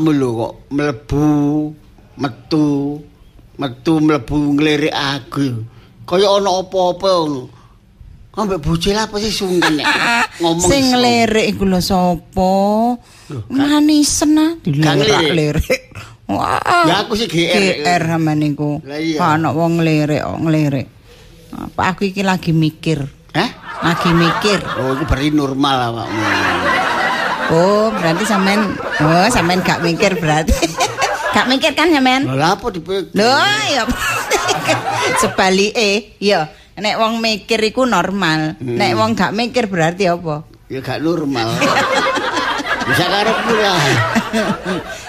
awakmu lho kok mlebu metu metu mlebu nglirik aku. Kaya ana apa-apa ngono. Ambek bocil apa sih sungkan nek ngomong Sing iso. lirik iku lho sapa? Manisen ah Gak ngelirik. lirik. Wah. Ya aku sih GR. GR sama niku. Lah iya. Ana wong ngelirik kok ngelirik. Apa aku iki lagi mikir. Hah? Lagi mikir. Oh, itu berarti normal awakmu. Oh, berarti sampean oh sampean gak mikir berarti. gak mikir kan sampean? Lha apa dipikir? Lho, ya. Sebalike, ya. Nek wong mikir iku normal. Nek wong gak mikir berarti apa? Ya gak normal. Bisa karepku lah.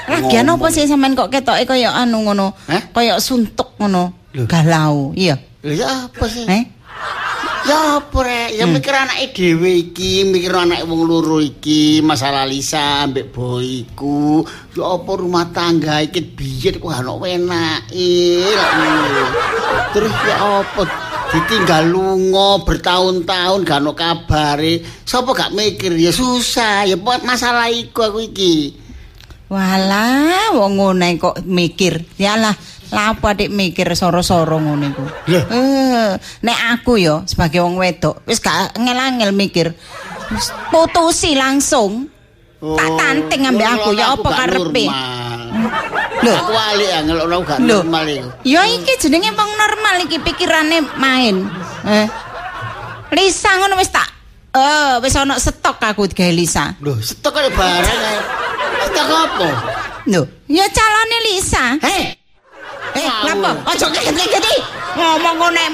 Lagian apa sih sampean kok ketoke kaya anu ngono? Hah? Kaya suntuk ngono. Galau, iya. Ya apa sih? Eh? Ya apa rek? Ya mikir anake dhewe iki, mikir anake wong loro iki, masalah Lisa ambek boy iku. Ya apa rumah tangga iki biyen kok ana enake. lak ngono. Terus ya apa ditinggal lunga bertahun-tahun gak ono kabare. Sapa gak mikir ya susah, ya buat masalah iku aku iki. Walah, wong ngono kok mikir. Yalah, lah apa dik mikir soro-soro ngono iku. Eh, nek aku yo sebagai wong wedok wis gak ngel-angel mikir. Wis putusi langsung. Tak tanting ambek aku ya apa gak karepe. Lho. Aku alik ya ngelokno gak Lho. normal iku. Ya iki jenenge wong normal iki pikirane main. Eh. Lisa ngono wis tak Eh, wis ana stok aku gawe Lisa. Lho, stok kaya barang ae. Stok apa? Lho, ya calone Lisa. Hei, Eh? Ojo kaget-kaget iki. Ngomong ngene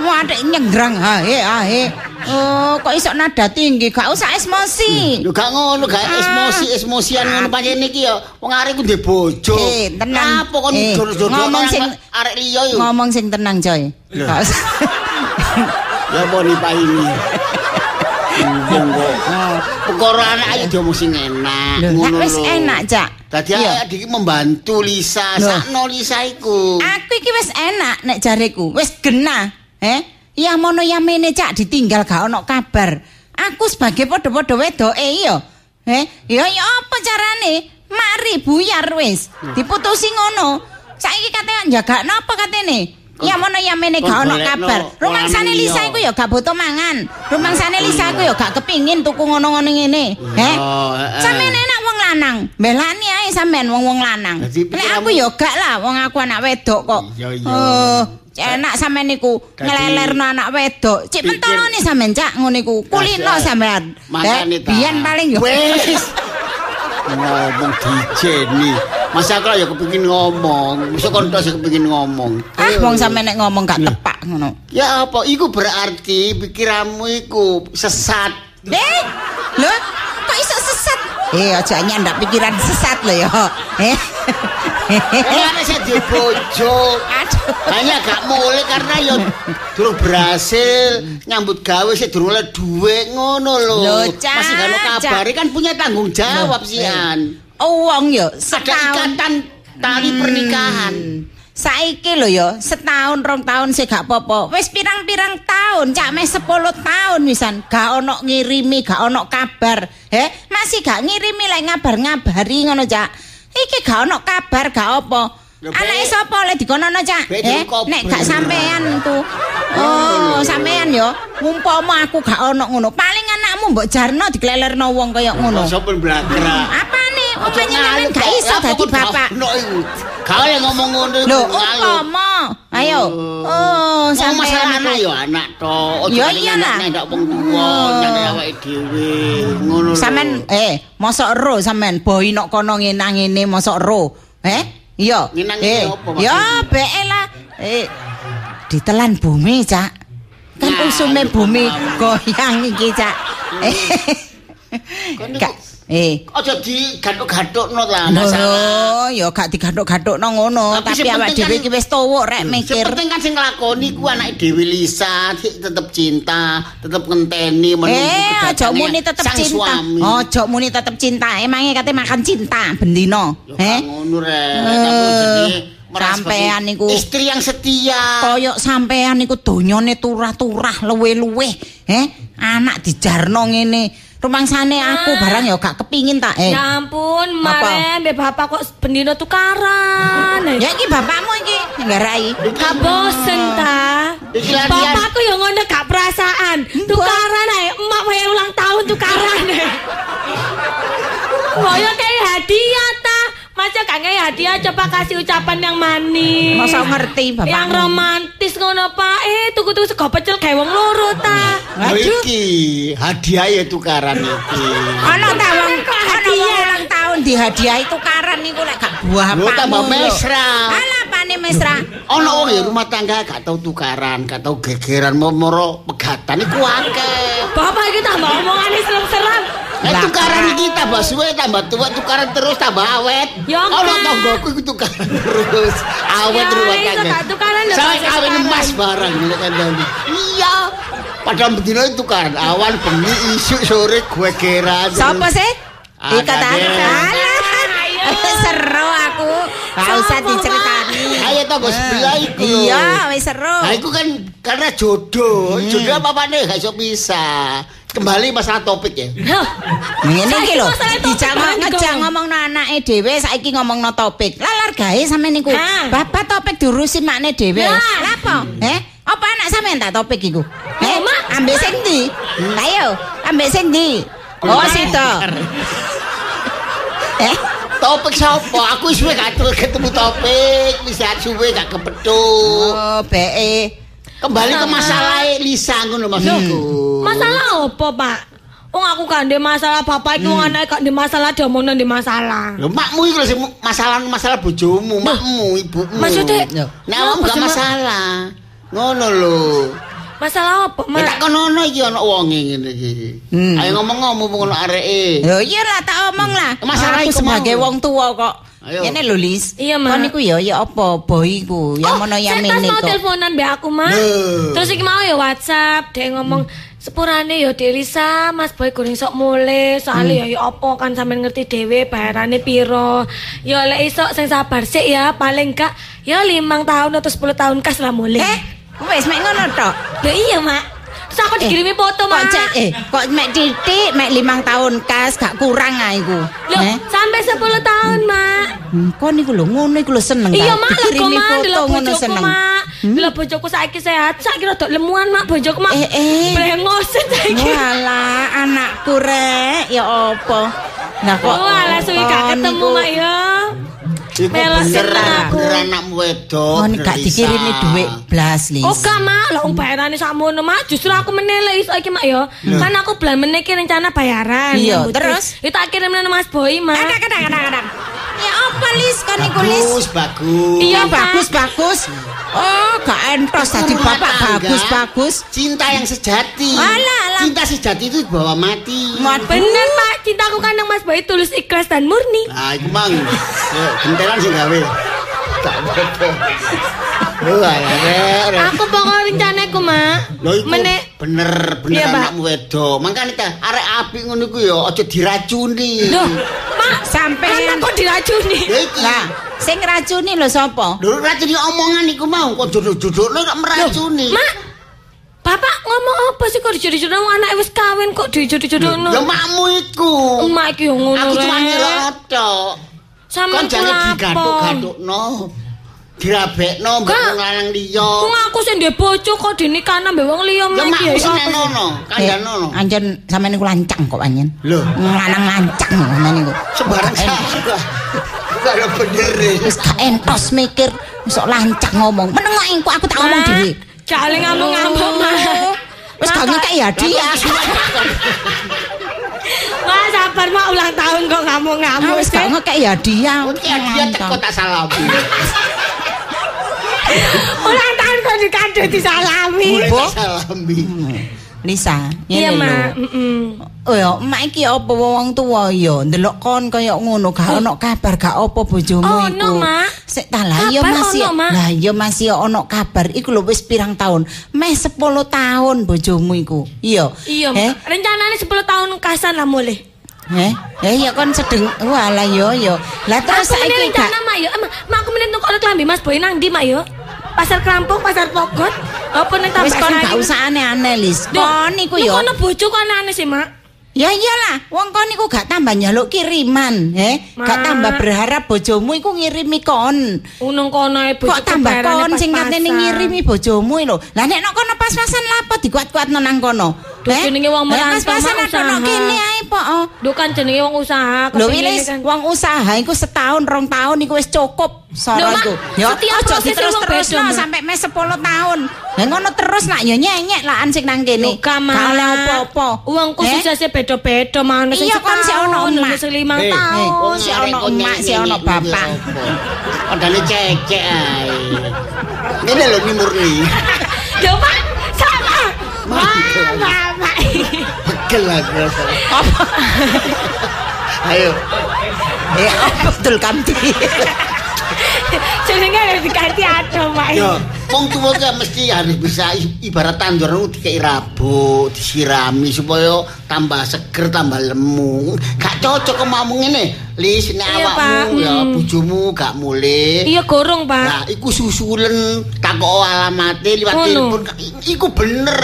wadik nyenggrang hae hae. Oh, kok iso nada tinggi, gak usah emosi. Lho gak ngono, gak Ah. emosi, emosian ngono pancen iki ya. Wong arek ku ndek bojo. Eh, tenang. Apa kon Eh, jor-jor ngomong sing- arek liya yo. Ngomong sing tenang, Coy. Lho. Gak usah. Ya apa nipah ini. Perkara anak ayo diomong sing enak. Ngono nek wis enak, Cak. Dadi adik iki membantu Lisa, sakno Lisa iku. Aku iki wis enak nek jareku, wis genah. Eh, ya mono ya mene cak ditinggal gak ono kabar. Aku sebagai padha-padha wedoke iya. Eh, ya ya apa carane? Mari buyar wis. Diputusi ngono. Saiki katanya jaga napa katene? Ya mono ya mene gak ono kabar. Rumangsane Lisa iku ya gak butuh mangan. Rumangsane Lisa iku ya gak kepingin tuku ngono-ngono ngene. Eh? Oh, eh, eh. Sampeyan enak wong lanang. Belani ae sampean wong-wong lanang. Nek aku ya gak lah wong aku anak wedok kok. Iya, iya. Oh, enak sampean niku ngelelerno anak wedok. Cik mentolone sampean cak ngono iku. Kulino sampean. Biyen paling yo. Wis. ngomong dijeni. Masa aku ya kepengin ngomong, kon tok sing kepengin ngomong. Ah, wong sampean nek ngomong gak tepak ngono. Ya apa? Iku berarti pikiranmu iku sesat. Eh, lho, kok iso sesat? Eh, aja nyandak pikiran sesat lho ya. Eh. Karena saya di bojo. Hanya gak mulai karena ya durung berhasil nyambut gawe sih durung oleh duit ngono lho. Masih gak ono kan punya tanggung jawab Loh, sian. Oh, wong yo Ada setahun ikatan tali pernikahan. Saiki lho ya, setahun rong tahun sih gak apa-apa. Wis pirang-pirang tahun, cak meh 10 tahun wisan, gak ono ngirimi, gak ono kabar. He, masih gak ngirimi lek ngabar-ngabari ngono, Cak. Iki gak ono kabar, gak apa. Anake Bek. sapa lek dikonono, Cak? Eh, nek gak sampean ku. Oh, sampean yo, umpama aku gak ono ngono, paling anakmu mbok jarno diklelerno wong kaya ngono. Sopun blakra. Apa nih? Umpamanya sampean gak iso dadi bapak. Yang ngomong ngono. Lho, umpama. Ayo. Oh, Ngomong sampean masalah anak ya anak to. Ojo Ya kali iyalah. anak ndak wong tuwa, nyane awake dhewe. Ngono lho. Sampean eh mosok ro sampean boy nok kono ngenang ngene mosok ro. Eh? Iya. Ngenang eh. ngene Ya maksudnya? beke lah. Eh ditelan bumi, Cak. Kan usume bumi goyang iki, Cak. Eh. Kon niku- Gak eh Ojo digathuk-gathukno lah masalah. Loh, ya gak digathuk-gathukno ngono, Tapi awak dhewe iki wis tuwuk rek Sing mikir. penting kan sing nglakoni ku anake Dewi Lisa, tetep cinta, tetep ngenteni menunggu Eh, aja muni tetep cinta. Aja muni tetep cinta. Emangnya kate makan cinta bendino. Eh? gak ngono rek. Eh, Tapi jenenge merasa sampean niku- istri yang setia. Koyok sampean iku donyane turah-turah luwe-luwe. Eh? Anak dijarno ngene. Rumangsane aku Ah. barang ya gak kepingin tak eh. Ya ampun, Apa? mare mbek bapak kok bendino tukaran. Ya iki bapakmu iki nggarai. Gak bosen ta? Bapakku yang ngono gak perasaan. Tukaran ae, emak wae ulang tahun tukaran. Boyo kayak hadiah. Masa gak kayak hadiah coba kasih ucapan yang manis. Masa ngerti bapakmu? Yang romantis ngono Pak. Eh, tuku-tuku sego pecel gawe wong loro ta. Lho iki hadiah ya tukaran iki. Ana ta wong ana hadiah? ulang tahun dihadiahi tukaran niku lek gak buah Lho, apa. tambah mesra. Ala apane mesra? Ono wong ya rumah tangga gak tau tukaran, gak tau gegeran moro pegatan iku akeh. Bapak iki tambah omongane serem-serem. Eh tukaran iki tambah suwe tambah tua tukaran terus tambah awet. Ya, Ono Kak. tanggoku iku tukaran terus. Awet Ya, rumah tangga. tukaran pas kawin emas barang gitu kan Dani. Iya. Padahal bedino itu tukaran awan bengi isuk sore gue geran. Sopo sih? Ikut deh. Ayo. Seru. Gak usah Sopo, diceritani. Ayo tanggo sebelah iku. lho. Iya, wis seru. Nah, itu kan karena jodoh. Jodoh apa nih gak iso bisa. Kembali masalah topik ya. Loh, Ngene iki lho. barang ngejak ngomongno anake dhewe saiki ngomongno topik. Lalar gawe sampe niku. Bapak topik diurusi makne dhewe. Lah apa? Eh? Apa anak sampean tak topik iku? Eh, ambek sing ndi? Ayo, ambek sing ndi? Oh, situ. Eh, Topik siapa? Aku suwe gak ketemu topik. Bisa suwe gak kepethuk. oh, BE. Kembali ke masalah Lisa ngono maksudku. masalah apa, Pak? Wong aku kan ndek masalah bapak iki wong anake gak ndek masalah diomongno ndek masalah. Lho makmu iku sing masalah masalah bojomu, makmu, ibumu. maksudnya-. Nek awakmu gak masalah. Ngono lho. Masalah apa, Ya tak Mak? kono iki ana wonge ngene iki. Hmm. Ayo ngomong-ngomong ngono areke. Lho iya lah tak omong lah. Masalah aku iku sebagai wong tua kok. Ayo. Ini lho Lis. Iya, Mak. Kon niku ya ya apa boy ku, ya mono ya mene mau teleponan mbek aku, Mak. Terus iki mau ya WhatsApp, dia ngomong sepurane ya Delisa, Mas Boy goreng sok mulai, soalnya ya ya apa kan sampean ngerti dhewe bayarane piro. Ya lek iso sing sabar sik ya, paling gak ya limang tahun atau 10 tahun kas lah mulai. Eh, wis mek ngono tok. Loh iya, Mak. Terus aku dikirimi foto, Kok Mak. cek eh kok mek titik mek limang tahun kas gak kurang ah iku. Loh, Eh? sampai 10 tahun, Mak. Hmm, Kon niku lho ngono iku lho seneng Iya. Mak, lho Dikirimi Mak, foto ngono seneng. Mak. Delok bojoku saiki sehat, saiki rada lemuan, Mak, bojoku, Mak. Eh, eh. Brengosen saiki. Walah anakku rek ya apa. Nah kok Oh, suwi gak ketemu, Mak ya. Iku bener, anakmu wedok. Gak dikirimi dhuwit blas Lis. Oh gak mak, lah wong bayarane sakmono mak. Justru aku menilai iso iki mak ya. Kan aku bulan meniki rencana bayaran. Iya, terus? Itu tak nang Mas Boy mak. Kadang kadang kadang kadang. Ya apa Lis kon niku Lis? Bagus, bagus. Iya, bagus bagus. Oh, gak entos tadi bapak bagus bagus. Cinta yang sejati. Alah, alah. Cinta sejati itu bawa mati. Waduh. Bener pak, cintaku kan nang Mas Boy tulus ikhlas dan murni. Nah, iku mang. Gentelan sing gawe. Tak apa-apa. Aku pokok rencanaku mak. Lho iku Menek bener bener Iya, anakmu wedok. Mangkane ta arek apik ngono iku ya aja diracuni. Loh, mak Sampean anak kok diracuni. Ya iki. Lah, sing racuni lho sapa? Lho racuni omongan iku mau kok jodoh-jodohno kok meracuni. Mak, Bapak ngomong apa sih kok dijodoh-jodoh wong anak wis kawin kok dijodoh-jodohno? Ya makmu iku. Emak iki ngono Aku cuma ngira tok. Sampeyan kulapon. digathuk-gathukno. Dirabekno mbek wong lanang liya. Wong aku sing ndek bojo kok dinikahna mbek wong liya Ya mak iki makmu ya. apa sih? senenono, kandhanono. Eh, Anjen sampean niku lancang kok anjen. Lho, Lanang lancang sampean niku. sembarang salah. Ada bener. Wis gak entos mikir, sok lancang ngomong. Menengok engko aku tak ngomong dhewe. Jale ngamuk-ngamuk mak. Wis gak ngekek ya dia. Mak sabar mak ulang tahun kok ngamuk-ngamuk. Wis gak ngekek ya dia. Dia teko tak salami. Ulang tahun kok dikado disalami. Tak salami. Lisa, Iya mak. Oh ya, mak iki apa wong tuwa ya, ndelok kon kaya ngono, gak ono kabar gak apa bojomu Oh, iku. no, Mak. Sik ta lah, ya masih. ono. Lah ya masih ono kabar. Iku lho wis pirang tahun? Meh 10 tahun bojomu iku. Iya. Iya, mak. Rencananya 10 tahun kasan lah mulai. Eh, eh ya kon sedeng. Walah yo yo. Lah terus saiki gak mak yo. Mak, mak aku meneh tukok klambi Mas Boy nang ndi mak yo? Pasar Krampung, Pasar Pogot. Apa ning wis tambah kon gak usah aneh-aneh, Lis. Kon iku yo. Kono bojo kok aneh sih, Mak. Ya iyalah, wong kon iku gak tambah nyaluk kiriman, he. Gak Ma. tambah berharap bojomu iku ngirimi kon. Unung kono e bojoku Kok tambah kon sing katene ngirimi bojomu lho. Lah nek nok kono pas-pasan lapo dikuat-kuatno nang kono? Duh, jenenge wong merantau, pas-pasan mak, ada nok usaha. kene ae po. oh. Duh kan jenenge wong usaha. Lho kepingin Wilis, kan. wong usaha iku setahun rong tahun iku wis cukup soro Lho, iku. Ya setiap aja wong beda, Mak. sampai mes 10 tahun. Lah ngono terus nak ya nyenyek lah sing nang kene. Lho. Gak oleh apa-apa. Eh? khususnya beda-beda mana sing Iya, kon ono setahun, emak. ono sing limang Eh, tahun. wong si arek ono emak, si ono bapak. Padahal cecek ae. Ngene lho ni murni. Ya Kelak. Ayo. Eh, Abdul Kamti. Jenenge harus diganti ado, Pak. Yo, wong tuwa ki mesti harus bisa ibarat tandur nu dikei rabuk, disirami supaya tambah seger, tambah lemu. Gak cocok mau ngene. Lis nek awakmu ya Hmm. bojomu gak mulih. Iya gorong, Pak. Nah, iku susulen takok alamate liwat telepon. Iku bener.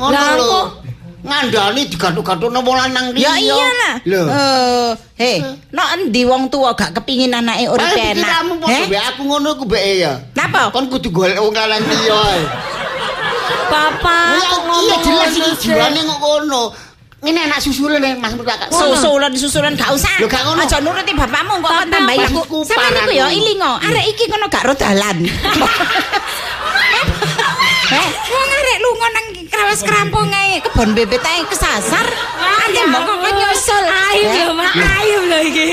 Ngono lho. Ngandani digathuk-gathukno wong lanang Ya liya. iyalah. Lho. Eh, hei, no endi wong tuwa gak kepingin anake urip enak. pikirmu padha mbek aku ngono ku mbek ya. Napa? Kon kudu golek wong lanang liya Ya, kok iya ngomong jelas iki jiwane kok ngono. Ngene enak susulen ya Mas Murtaka. Susulan susulan gak usah. Lho, gak ngono. Aja nuruti bapakmu kok tambahi aku. maksudku Sampeyan parah iku ya ilingo. Arek iki kono gak ro dalan. Eh, wong arek lunga nang krawas krampung ae kebon bebek ae kesasar. Ate mbok kok nyusul. Aib lho, Mak. Aib lho iki.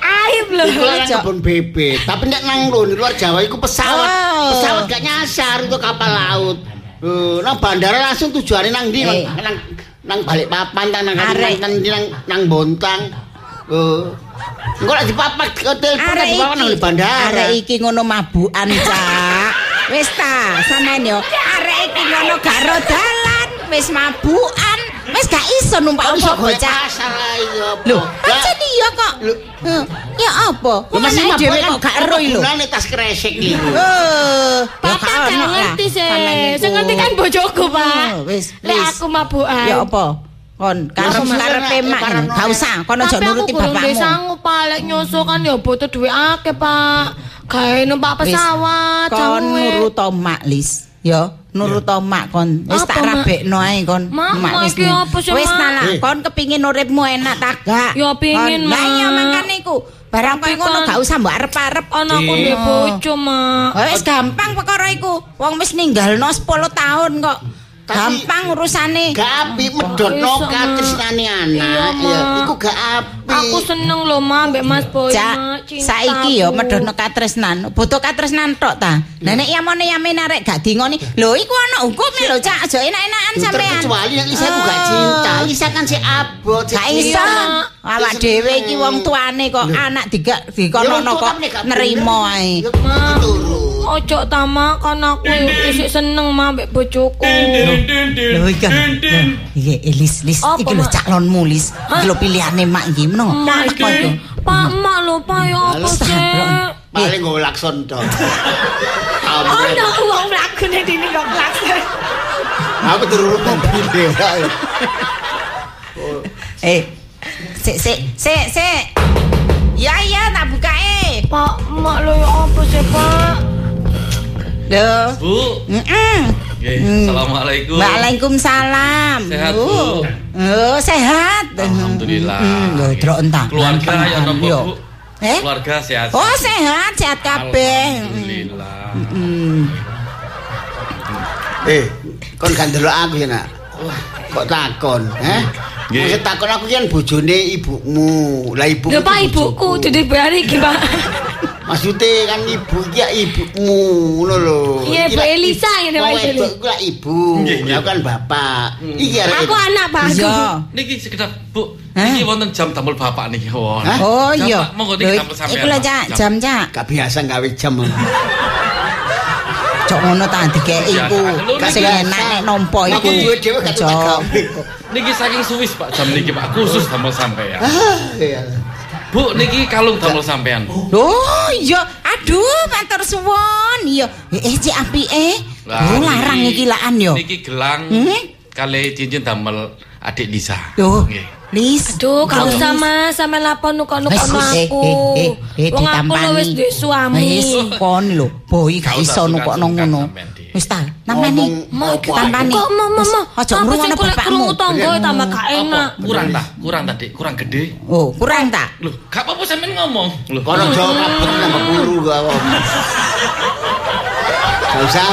Aib lho. Iku lan Cok. kebun bebek, tapi nek nang lu di luar Jawa iku pesawat. Oh. Pesawat gak nyasar itu kapal laut. Eh, nang bandara langsung tujuannya nang ndi? Eh. Nang nang, Balikpapan nang Arek. nang nang, nang Bontang. Eh. Engko lek dipapak ke telepon Arek lek dipapak nang bandara. arek iki ngono mabukan, Cak. Wis ta, sampean yo. Arek iki ngono gak dalan, wis mabukan. Wis gak iso numpak apa golek bocah. Lho, pancen iya kok. Heh, Ya apa? Lho, Wong masih dhewe mabuk kok gak ero lho. Gunane tas kresek iki. Eh, Bapak ya gak ngerti sih. Sing ngerti kan bojoku, Pak. Wis, Lek wis. aku mabukan. Ya apa? Kon karep Aku karepe mak karena- gak usah, kon aja Tapi aku nuruti bapakmu. sanggup Pak lek nyusul kan ya butuh duit akeh Pak. Gawe numpak pesawat. kon nurut mak lis ya nurut mak kon wis tak rabekno ae kon Mak, wis wis ta Eh. kon kepingin uripmu enak ta gak Ya, pingin, iya Mak. makane iku barang Tapi ngono gak usah mbok arep-arep Anakku Iya. ndek bojo, Mak. Wis gampang perkara iku wong wis ninggalno 10 tahun kok Tapi- gampang urusane Gak api medhotno Ma. katresnane anak. Ma. Ya, iku gak api. Aku seneng loh, Mak, mbek Mas Boy, Cintaku. saiki ya medhono katresnan. Butuh katresnan tok ta. Lah nek yamane yamin arek gak dingoni. Lho iku ana hukume lho, Cak. Aja enak-enakan sampean. terkecuali nek Lisa aku gak Oh. cinta. Lisa kan si abot. Gak iso. Iya. Awak dhewe iki wong tuane kok anak diga dikonono kok nerimo ae. Ya, Ma. turu. Ojo ta, Mak, kan aku isik seneng Mak mbek bojoku. Lho iki kan. Lho, Iki Elis, Lis, Apa, iki lho Mak? calonmu Lis. Iki lho pilihane mak iki meno. Mak Apa iki. Pak, Mak lho, Pak ya apa sih? Paling gue lakson dong. Oh, no, uang mlaku nek dini kok klakson. Aku turun mobil deh. Eh. Sik sik sik sik. Ya ya tak buka eh. Pak, Mak lho ya apa sih, Pak? Lho. Bu, Heeh. Oke, Hmm. Assalamualaikum. Waalaikumsalam. Sehat, Bu. Bu? Oh, sehat. Alhamdulillah. Lho, delok entah. Keluarga ya nopo. Bu? Eh? Keluarga sehat. Oh, sehat, sehat kabeh. Alhamdulillah. Eh, kon kan delok aku ya nak. Kok takon, eh? Nggih. Takon aku kan bojone ibumu. Lah ibuku. Lho, Pak, ibuku jadi bayar iki, Pak. Maksudnya kan ibu iki ya ibumu ngono lho. Iya, Bu Elisa nama wong itu. iku lah ibu. Nggih, nggih. Ya kan bapak. Iki arek Aku anak, Pak. aku. Iya. Niki sekedap Bu, niki wonten jam damel bapak niki. Hah? Oh Jam, iya. Monggo niki damel sampean. Iku lho. Cak, Jam. jam, Cak. gak biasa gawe jam. Cok ngono ta dikeki. Lho, Sing enak nek nampa iku. Aku duwe dhewe gak tak Cok. gawe. Niki saking Swiss Pak jam niki Pak khusus damel sampean. Ah, iya. Bu, niki kalung damel sampean. Oh iya, aduh matur suwun. Iya, eh cek apike. Lah, Oh larang iki laan yo. Niki gelang Hmm? kali cincin damel adik Lisa. Loh, Nggih. Lis. Aduh, gak usah mas, sampe lapor nukono-nukono Wes, eh, aku. eh, eh, eh, Wong aku wis duwe suami. Wis kon lho, boy gak iso ngono. Wis ta, tampani. Apa Tampani. Kok mau mau. Aja Apa kulek bapakmu. tangga tambah gak Apa? enak. Kurang ta? Kurang ta, Dik? Kurang gede. Oh, kurang tak? Loh, gak apa-apa sampean ngomong. Loh, Kono jauh rapet nambah guru gak om. Gak usah.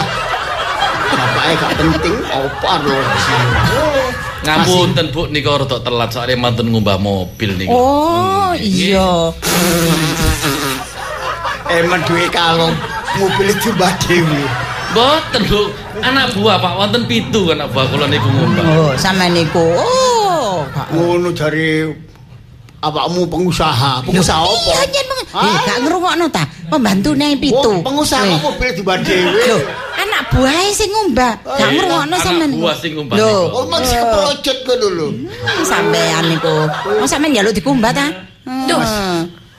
Bapaknya gak penting, apa lho. ngapunten Bu nika rada telat soalnya mantun ngumbah mobil niku. Oh, iya. Emang duwe kalong mobil itu Dewi. Mboten, Bu. Anak buah Pak wonten pitu anak buah kula niku ngumbah. Oh, sama niku. Oh, Ngono jari awakmu pengusaha. Pengusaha apa? Iya, jen. Hah? Eh, gak ngrungokno ta? Pembantune pitu. Wong pengusaha Eh. kok mobil di Dewi. Loh, anak buahnya sing ngumbah. Gak iya. ngrungokno Anak sampean. buah sing ngumbah Loh, niku. Oh, masih keprojot kok dulu. sampean niku. Oh, sampean njaluk dikumbah ta? Duh.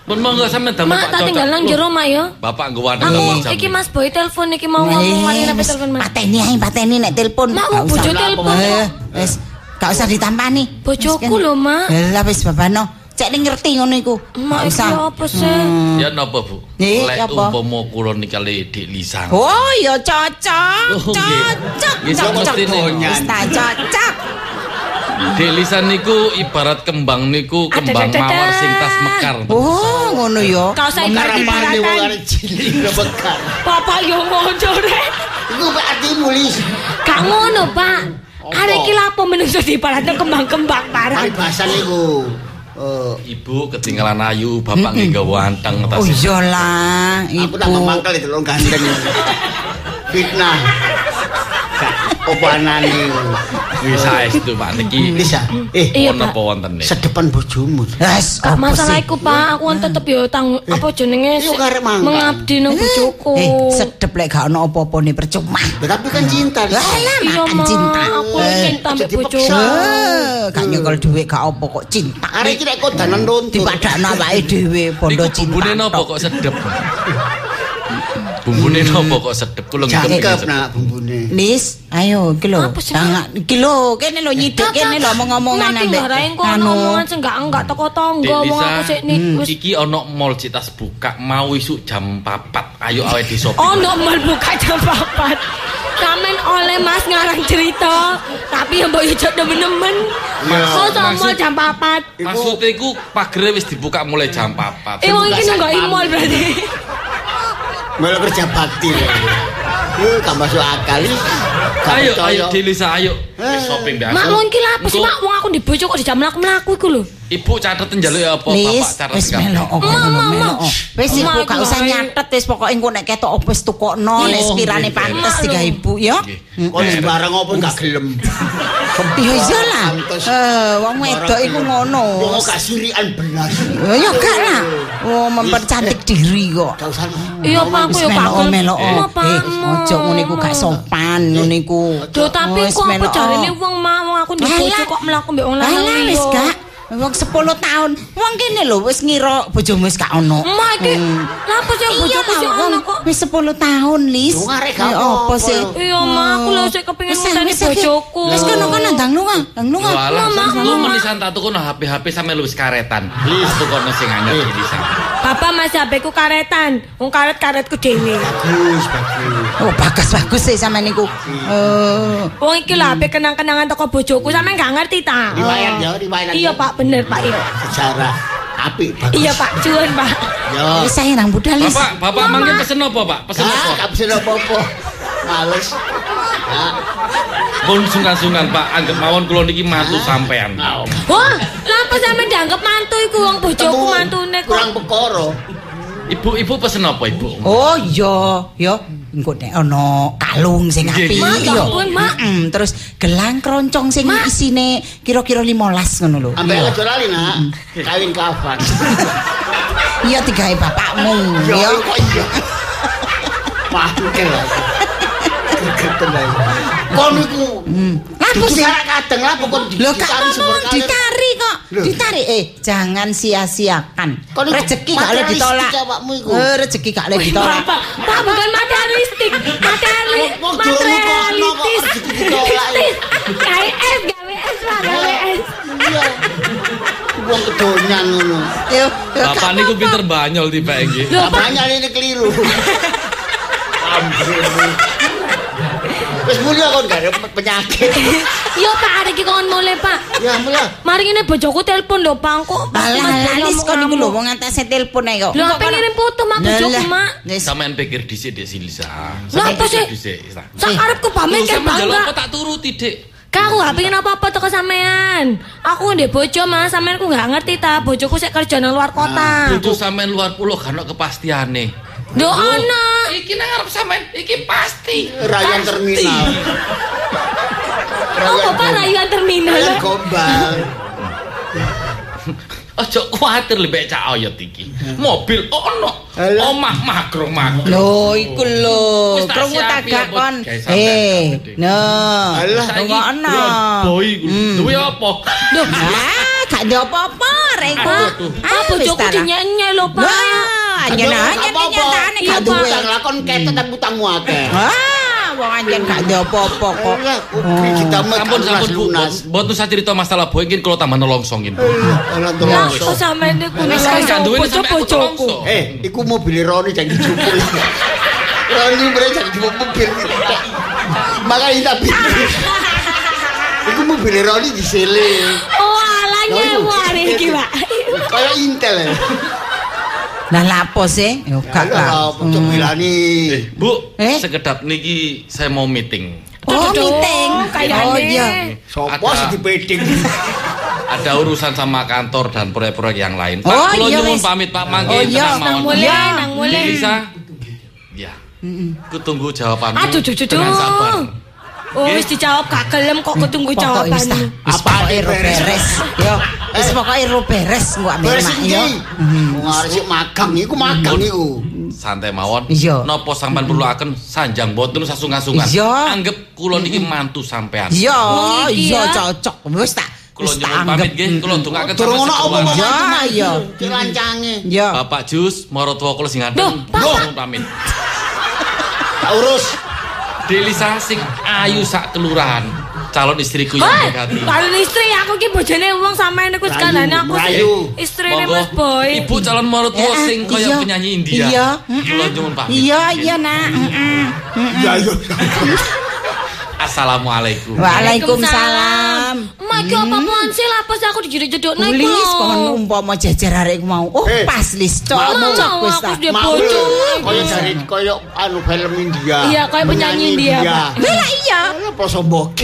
Hmm. Pun monggo sampean damel Mak, Pak tak cocok. tinggal nang jero mak yo. Bapak nggo Aku ngomong jam. iki Mas Boy telepon iki mau ngomong mari Eh, nang wis, telepon Mas. Pateni ae, pateni nek telepon. Mak, bojo telepon. Eh, Wis, gak usah ditampani. Bojoku lho, Mak. Eh, Lah wis babano. Cek ning ngerti ngono iku. Mak iki usah. apa sih? Ya napa, Bu? Lek umpama kula nikali Dik Lisang. Oh, ya cocok. Oh. Cocok. Cocok. Wis ta cocok. Dik Lisan niku ibarat kembang niku kembang mawar sing tas mekar. Oh, ngono ya. Kau saya ibarat wong ibaratan. arek cilik ngebekar. Bapak yo ngono rek. Iku pak artimu lis. Gak ngono, Pak. Apa? Arek iki lapo menungso diibaratno kembang-kembang parah. Paribasan iku. Eh, Ibu ketinggalan ayu, bapak nggih gawa anteng tas. Oh iyalah, aku ibu. tak memangkel itu lo ganteng. Fitnah. Anane. Wis saestu Pak niki. Lisa, eh Pak. apa wonten nih? sedepan bojomu. Wes, Gak apa masalah iku, Pak. Aku kan tetep yo tang apa jenenge mengabdi nang bojoku. Eh, sedep lek gak ono apa-apa percuma. Ya, Tapi kan cinta. Lah, Iya, cinta. Aku Eh, cinta mbek jadi bojoku. Eh, gak nyekel dhuwit gak apa kok cinta. Arek iki nek kodanan runtuh. Dipadakno awake dhewe bondo cinta. bumbune napa kok sedep? Bumbune napa kok sedep? Kula. Jangkep nak bumbune. Lis, ayo iki lho. Jangan iki lho, kene lho nyiduk kene lho ngomong-ngomongan Mati ambek. ngarahin kok anu. omongan sing enggak enggak teko tangga wong aku sik nih wis Iki ono mall citas buka mau isuk jam 4. Ayo awake di shopping. ono mal buka jam 4. Kamen oleh Mas ngarang cerita, tapi yang mbok yo demen-demen. Iya, Masa maksud- mal jam 4. Maksudnya iku pagere wis dibuka mulai jam 4. Eh wong iki nunggak imol berarti. Malah kerja bakti. lho. Eh, gak masuk akal iki. Gak Ayo ayo Delisa ayo. Wis shopping biasa. Mak lha apa sih Mak wong aku dibojo kok dijam mlaku-mlaku iku lho. Ibu catet njaluk ya apa Lis, bapak catet kabeh. kok Mama, melok. Wis Mama, ibu gak aku usah nyatet wis pokoke engko nek ketok opo wis tukokno nek Oh, sekirane pantes nggih. tiga ibu ya. Kok sembarang apa gak gelem. Iya iyalah. Pantes. Eh, wong wedok iku ngono. Wong gak sirian belas. Eh, Ya gak lah. Oh, mempercantik diri kok. Iya Pak aku yo melok kagel. melok. Mau, Pak, Eh, ojo ngono iku gak sopan ngono iku. Duh tapi Wis kok apa melok. jarine wong mau aku dibojo Alah. kok mlaku mbek wong Alah lanang wis liya. gak. Wong 10 tahun. Wong kene lho wis ngira bojomu wis gak ono. Emak iki lha apa sih bojoku sih ono kok. Wis 10 tahun, Lis. Wong arek gak Ya, apa sih? Iya, Mak, aku lho sik kepengin Wis, ngenteni wis, iki. bojoku. Wis kono-kono ndang lunga, ndang lunga. Yo alah, Mama, lu Mama. menisan tak tukono HP-HP sampe lu wis karetan. Lis tukono sing anyar Delisa. Bapak masih HP ku karetan. Wong karet-karetku dhewe. Bagus, bagus. Oh, bagus bagus sih sama niku. Oh. Wong iki lho HP kenang-kenangan toko bojoku sampe gak ngerti ta. Riwayat ya, riwayat. Iya, Pak, bener, Pak. Iya. Sejarah apik bagus. Iya, Pak, cuwun, Pak. Yo. Wis saya nang budal. Bapak, bapak mangke pesen apa, Pak? Pesen apa? gak bisa apa-apa. Males. Ya. Pun sungkan-sungkan, Pak. Anggap mawon kula niki mantu sampean. Wah, lha apa sampe dianggap mantu iku wong bojoku mantune kok. kurang pekoro. Ibu-ibu pesen apa, Ibu? Oh iya, yo engko nek ana kalung sing Nggih, apik. Mm, terus gelang kroncong sing isine kira-kira 15 ngono lho. Ambek Iya. aja lali nak. Kawin kapan? Iya digawe bapakmu, yo. kok iya. Kegeten ae. Kon iku. Lah Dudu sih? kadang lah pokok Lho gak dicari ngomong seberkali. ditari kok. Loh. Ditari eh jangan sia-siakan. Rezeki gak oleh ditolak. Eh rezeki gak oleh ditolak. Pak bukan materialistik, Wong materialistis. kok. KS, gawe S, Pak, gawe S. Iya. Bapak niku pinter banyol tiba Pak. Namanya ini keliru. Ambrene. Wis mulya kon gak penyakit. Yo Pak, hari iki kon mulai Pak. Ya mulya. Mari ini bojoku telepon lho, Pak. Kok Alah, lalis kon iku lho wong antase telepon ae kok. Lho, apa ngirim foto mak bojoku, Mak? Sampeyan pikir dhisik Dek Silisa. Lho, apa sih? Dhisik. Sak arepku pamit kan bangga. apa tak turuti, Dik. Kak, aku gak pengen apa-apa toko sampean. Aku ndek bojo, Mas. Sampean ku gak ngerti ta. Bojoku sik kerja nang luar kota. Bojo sampean luar pulau kan ono kepastiane. Lho, ana. Iki nang ngarep sampean iki pasti. Rayan terminal. Oh, Bapak rayuan terminal. Rayan gombal. Aja kuwatir lebek cak oyot iki. Mobil ono. Alah. Omah makro makro. Lho, iku lho. Krungu tak siapi gak apa, kon. Eh, no. Alah. Rungokno. Boy iku. Duwe apa? Duh, Ah, gak ada apa-apa rek. Pak bojoku dinyenye lho, Pak. Anjen anjen nyatane Iya, gak Pak. duwe. Lakon ketet utangmu akeh. Ah, wong anjen gak ada apa-apa kok. Alah, ubi ditambah Ampun lunas ampun Bu. lunas. Mboten usah cerita masalah iki kula tambah Lah, kok niku Wis gak duwe bojoku. nelongso. Eh, iku mobil Roni. Roni. Makanya tak pikir. Iku mobil Roni disele. Oh, iki, Pak. Kayak Intel ya. Lah lapo sih? Yo gak lah. apa bilani. Eh, Bu, Eh? sekedap niki saya mau meeting. Oh, meeting. kayaknya. Oh iya. Sopo Ada. urusan sama kantor dan proyek-proyek yang lain. Pak, Oh, kula iya, nyuwun pamit Pak mangke Oh, iya. tenang Nang mulai, Iya. nang mulai. Lisa. Ya. Ku tunggu jawabanmu. Aduh, duh, duh, duh. Dengan sabar. Oh, wis dijawab gak gelem kok ketunggu jawabannya. Apa ero beres? Yo, wis pokoke ero beres engko ame. Beres iki. Ngarep sik magang iku magang iku. Santai mawon. Napa sampean perlu akan sanjang boten sasungan-sungan. Anggep kula niki mantu sampean. Iya, oh, iya cocok. Wis tak Kulo nyuwun pamit nggih, kulo ndongake terus. Turun opo ya, ya. Dilancange. Bapak Jus, marotwa kula sing ngaten. Nuwun pamit. Tak urus. Delisa sing ayu sak kelurahan. Calon istriku yang hati. kalau istri aku ki bojone wong sampean niku Rayu, sekandane aku sih rayu. istrine. Mas Boy. Ibu calon marotua Eh, sing kaya iya. penyanyi India. Iya. Kula nyuwun pamit. Iya, iya nak. Heeh. Ya yo. Assalamualaikum. Waalaikumsalam. Mak ki apa-apaan sih lah pas aku dijeduk-jedukne iku. Lis lho. kon umpama jejer arek iku mau. Oh, Eh. pas lis Mau, mau, wis aku ta. dia Mau kaya dari kaya anu film India. Iya, kaya penyanyi India. Lah iya. Apa sombok?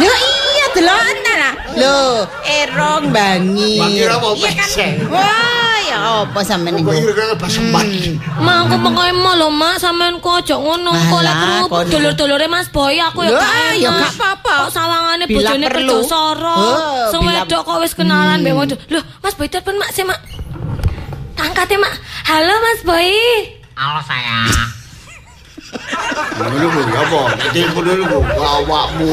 Yo iya deloken ta. Lho, erong bangi. Bangi apa, Iya kan? Wah, ya apa sampean Kok niku? ira-ira basembat. Mak aku pokoke mau lho Mak sampean kok aja ngono kok lek dulur-dulure Mas Boy aku ya gak ya gak apa-apa. Kok sawangane bojone kerja soro. Sing wedok kok wis kenalan mbek wedok. Loh, Mas Boy telepon Mak sih Mak. Angkat ya Mak. Halo Mas Boy. Halo sayang. Ngono ya apa? Telepon dulu ku awakmu.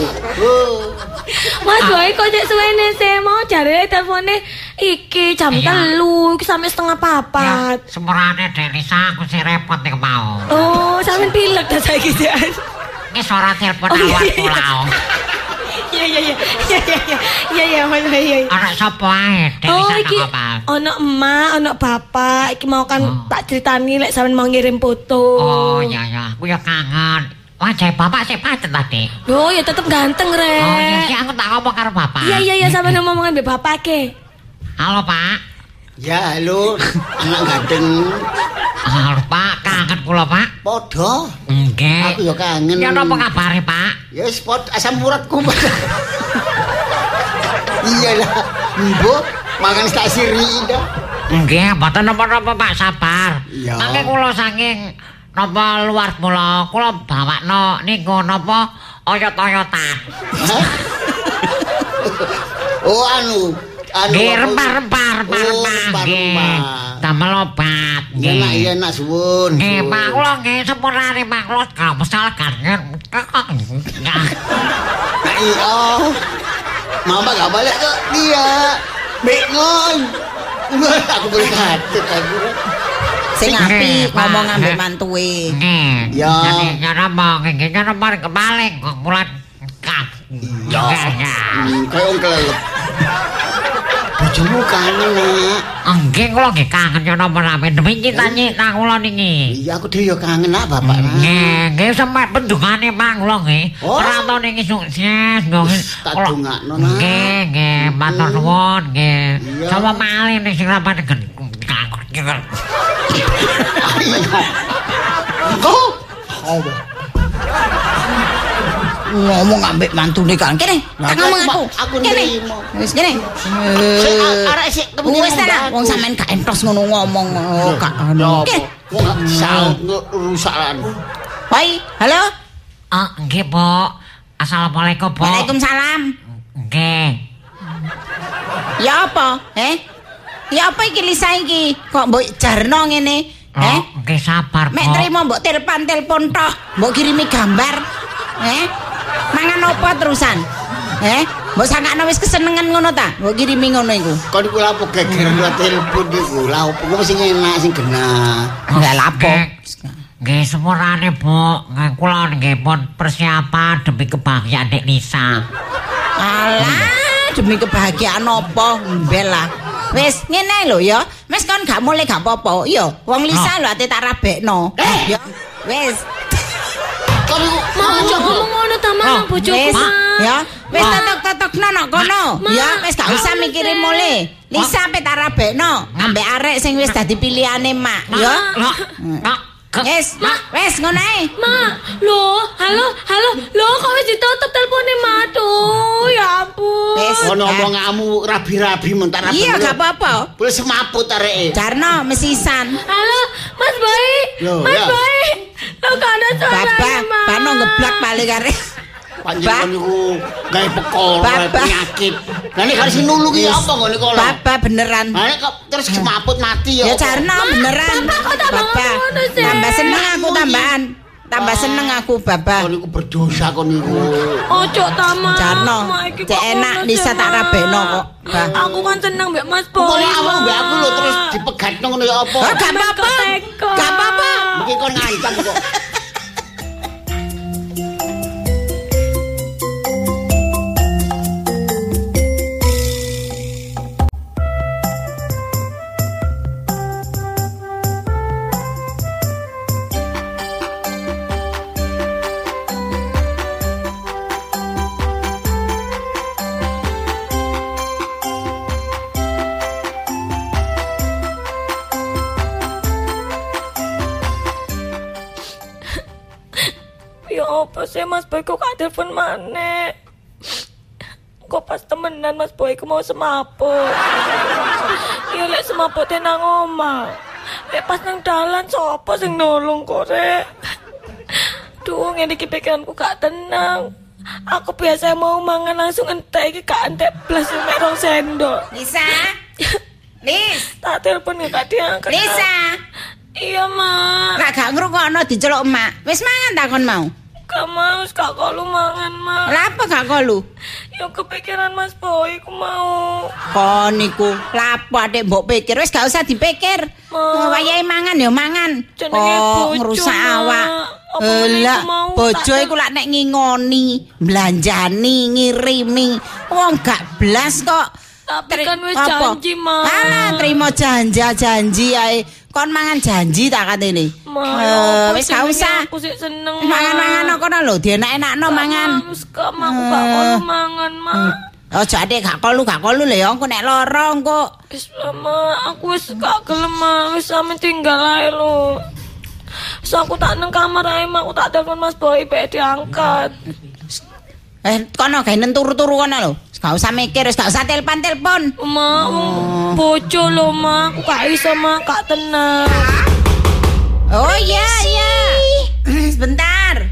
Mas Boy kok cek suwene sih mau jare telpone iki jam Iya. telu iki sampai setengah Ya, papat. semurane Delisa aku sih repot nih mau. Oh, sampean pilek dah saiki Jan. Ini suara telepon Oh, awak pulau. Iya iya iya. Iya iya iya. Iya iya Mas Boy. Anak sapa ae? Oh Delisa iki nang apa? Ono emak, ono bapak, iki mau kan Oh. tak ceritani lek sampean mau ngirim foto. Oh iya ya, aku ya kangen. Wajah bapak sih paten tadi. Oh ya tetep ganteng Oh iya sih aku tak ngomong karo bapak. Iya iya iya sampean ngomongin mbek bapak ke. Halo pak. Ya halo, anak ganteng. Halo pak, kangen kula pak. Podo. Enggak. Aku ya kangen. Ya napa kabare pak? Ya spot asam uratku. Iyalah, mbok makan tak siri dah. Enggak, mboten napa-napa pak sabar. Iya. Mangke kula saking napa luar kula kula bawakno niku napa oyot-oyotan. Oh anu, anu Nggih, rempah-rempah, rempah-rempah. Oh, Nggih. Damel obat. Iya nak, iya nak suwun. Nggih. Pak, kula nggih sempurnane Pak, kula kalau mesal kangen. Nah, iya. Mama gak balik ke dia. Mengon. aku beli kacet aku. Sing api ngomong ambek mantuwe. Ya. Nyara ngomong, ngene ngomong kebalik kok mulat. Ya. Nggih, ya. Kayak wong kelelep. bojomu kangen nak. Nggih kula nggih kangen yo napa-napa demi cintane nang kula niki. Iya aku dhewe yo kangen nak bapak. Nggih, nggih sampe pendungane Mang kula nggih. Oh. Ora tau niki sukses nggih. Tak dongakno, Nak. Nggih, nggih, matur nuwun nggih. Sama malih ning sing rapat gen. Oh. Oh. Ngomong ambek mantune kan. Kene, ngomong aku. Aku Kene. nrimo. Wis kene. Arek sik Wis ta ngomong wong sampean gak entos ngono ngomong. Oh, gak? Kene. Wong saut rusakan. Hoi, halo. Oh, nggih, Bu. Assalamualaikum, Bu. Waalaikumsalam. Nggih. Ya apa? Eh? Ya apa iki Lisa iki? Kok mbok jarno ngene? Eh? Oh, nggih sabar, Bu. Mek trimo mbok telepon telepon tok, mbok kirimi gambar. Eh? Mangan apa terusan? Eh? Mbok sangkano wis kesenengan ngono ta? Mbok kirimi ngono iku. Kon iku lha apa geger lewat telepon iku. Lah opo kok sing enak sing genah. Enggak lapo. Nggih, sepurane, Bu. Nggih, kula nggih pun persiapan demi kebahagiaan Dek Nisa. Alah, demi kebahagiaan apa? Mbel lah. Wis ngene lho ya. Wis kon gak mulai gak apa-apa. Yo, wong Lisa lho ate tak rabekno. Ya. Wis. Kon iku Mak aja ngomong ngono ta Mak nang bojoku Wis, Mak. ya. Wis tetok-tetokno nok kono. Ya, wis gak usah mikirin mulai. Lisa pe tak rabekno. Ambek arek sing wis dadi pilihane mak, ya. Loh, ke- Wis, wis ngono ae. Mak, lho, halo, halo, lho kok wis ditutup telepone Mak tuh. Ya ampun. Wis. kon omonganmu rabi-rabi mentar rabi. Iya, gak apa-apa. Boleh semaput areke. Jarno mesisan. Halo, Mas Boy. Mas. Boy. Lo gak ada suara Baba, Mak. pano ngeblak paling arek. Panjenengan niku gawe Baba. penyakit. Lah nek harus nulungi Wis. apa ngene kok. Baba beneran. Lah kok terus semaput mati Ya ya. Jarno beneran. Bapak kok tambah? Tambah seneng aku tambahan. Tambah seneng aku Baba. Kon niku berdosa kon niku. Ojo ta Mak. Jarno, cek kok enak, sih, tak rabekno kok. Aku kan seneng mbek Mas Kok Boy. awak Mak. mbek aku lho terus dipegatno ngono ya apa? Oh, gak apa-apa. Gak apa-apa. Mungkin kon ngancam kok. Sih Mas Boy kok gak telepon mana? Kok pas temenan Mas Boy ku mau semaput. Ya lek semaput nang oma. Lek pas nang dalan sapa sing nolong kok rek? Duh ngene iki pikiranku gak tenang. Aku biasa mau mangan langsung entek iki gak entek blas mek rong sendok. Lisa. Lis, Tak telepon gak diangkat. Lisa. Iya, Mak. Lah gak ngrungokno diceluk emak. Wis mangan ta kon mau? Gak mau, gak kalau mangan, Mak. Lah apa gak kolu? Ya kepikiran Mas Boy, aku mau. Kon niku lapo adek mbok pikir wis gak usah dipikir. Ma. Oh, Wayahe mangan ya mangan. Jenenge bojo, ngrusak Ma. awak. Lah, iku mau bojo iku lak nek ngingoni, belanjani, ngirimi. Wong gak blas kok. Tapi kan wis janji, Ma. Alah, trimo janji janji ae. Kon mangan janji tak katene. Eh, ya apa wis gak usah. Aku sih seneng, Ma. Mangan-mangan kono lho, dienak-enakno mangan. Wis gak mau, gak Eh. mau mangan, Ma. Ojo adek gak kolu, gak kolu lho ya, engko nek lara engko. Wis lah, Ma. Aku wis gak gelem. Wis sampe tinggal ae lho. Wis aku tak nang kamar ae. Aku tak telepon Mas Boy, bae diangkat. Eh, kono gawe turu-turu kono lho. Gak usah mikir, gak usah telepon-telepon. Ma, wong bojo lho, Ma. Gak iso, Ma. Gak tenang. Oh iya, iya. Sebentar.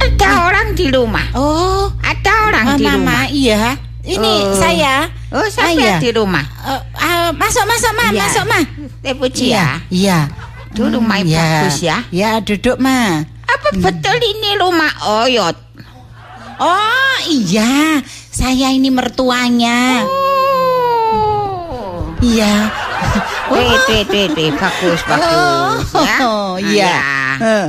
Ada orang di rumah. Oh, Ada orang ah, di Mama, rumah. iya. Ini Oh. saya. Oh, saya Ah, iya. di rumah. Eh, ah, masuk, masuk, Ma, Iya. masuk, Ma. Teh Puji ya. Iya. Rumah Hmm, iya. bagus ya. Ya, duduk, Ma. Apa betul ini rumah Oyot? Oh, iya. Saya ini mertuanya. Oh. Iya. Wait, wait, wait, wait. Bagus, bagus. ya. Oh, iya. Ah, Eh.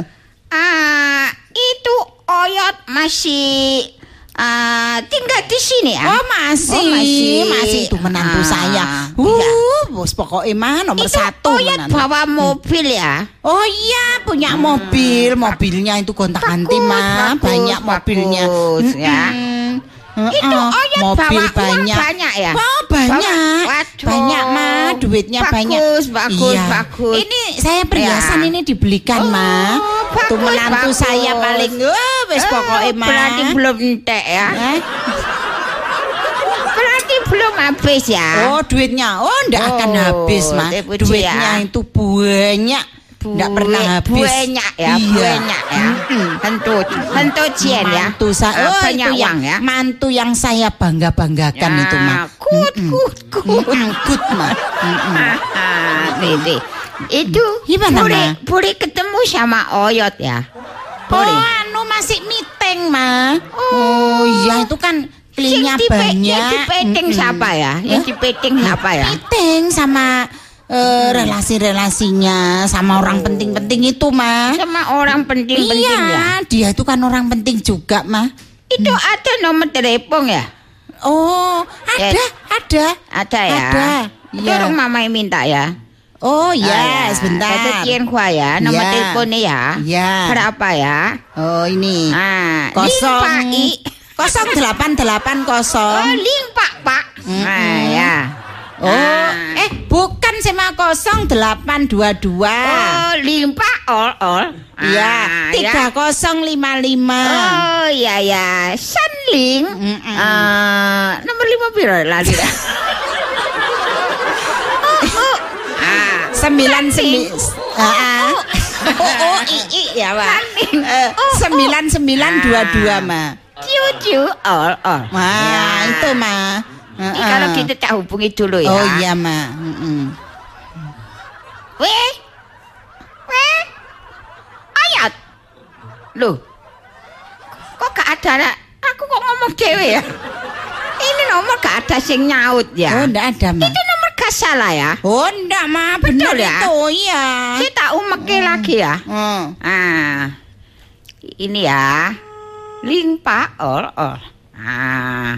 Ah, itu Oyot masih ah, tinggal di sini ya. Oh masih, Oh, masih. masih itu menantu Ah, saya. iya. Uh, bos pokoknya mah nomor Itu satu Oyot menantu. bawa mobil ya. Oh iya punya mobil, mobilnya itu gonta ganti Bagus, mah, bagus, banyak mobilnya. bagus, ya. Mm-mm. Itu Heeh, Oyot mobil bawa uang banyak. banyak ya? Oh banyak, Bawa- Waduh. banyak mah, duitnya Bagus, banyak. bagus, Iya. bagus. Ini saya perhiasan Ya. ini dibelikan mah. Tuh bagus, menantu bagus. saya paling, wes pokoknya Eh, mah. Berarti belum entek ya. Eh? Berarti belum habis ya. Oh duitnya, oh ndak akan Oh, habis mah. Deputi Duitnya ya. itu banyak, ndak pernah habis. Banyak ya, Iya. banyak ya. Tentu, tentu Cien ya. Mantu saya, oh banyak itu yang ya. mantu yang saya bangga banggakan Ya, itu mah. Good, good, good. Mm-mm, Good mah. Itu Gimana, boleh, Ma? boleh ketemu sama Oyot ya. Oh Boleh. anu masih meeting mah. Oh iya itu kan pe- banyak. Yang di peting Mm-mm. siapa ya? Yang di peting siapa ya? Meeting sama eh, relasi-relasinya sama orang penting-penting itu mah. Sama orang penting-penting iya, ya. dia itu kan orang penting juga mah. Itu ada nomor telepon ya? Oh, ada, Ya. ada. Ada ya? Ada. Itu Iya. yang minta ya? Oh, Ah, ya, ya. sebentar. Itu Cien Hua ya, nomor Ya. teleponnya ya. Ya. Berapa ya? Oh, ini. Ah, Kosong. Limpa i. Kosong delapan delapan Oh, kosong. limpa pak. Ah, ya. Oh, Ah. eh bukan sama kosong delapan dua dua. Oh, limpa all all. Iya, Ah, tiga kosong lima lima. Oh, iya ya. Sanling. Mm-mm. Ah, nomor lima biro lali dah. Ah, Sembilan sembilan. Oh, Oh, ya pak. Sembilan sembilan Ah. dua dua ma. Cucu all all. Wah, itu ma. Ini kalau kita tak hubungi dulu ya. Oh iya ma. Weh. Weh. Ayat. Loh. Kok gak ada? Aku kok ngomong dewe ya? Ini nomor gak ada sing nyaut Oh ya. enggak ada ma. Itu nomor gak salah ya. Oh enggak ma, Betul ya? itu iya. Saya tak umeke lagi ya. Hmm. Ah. Ini ya. Ling pa ol ol. Ah.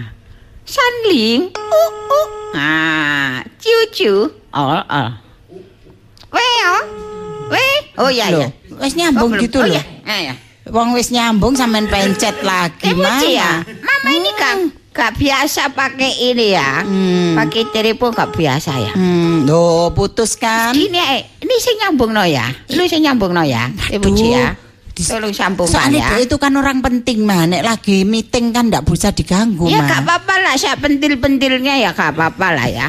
Sanling. Uh uh. Ah. Ciu ciu ol ol. Weh oh. Weh. Oh iya Loh, ya. wis nyambung Oh, gitu oh, loh. iya. Ah, ya. Wong wis nyambung sampean pencet lagi Muci ya. mama. Mama ini gak, gak biasa pakai ini ya. Hmm. Pakai telepon gak biasa ya. Hmm, loh putus kan? Ini eh, ini saya nyambung no ya. Lu saya nyambung no ya. Ibu ya. Tolong sambungkan Soalnya ya. itu, itu kan orang penting mah, nek lagi meeting kan ndak bisa diganggu Ya mah. gak apa-apa lah, saya pentil-pentilnya ya gak apa-apa lah ya.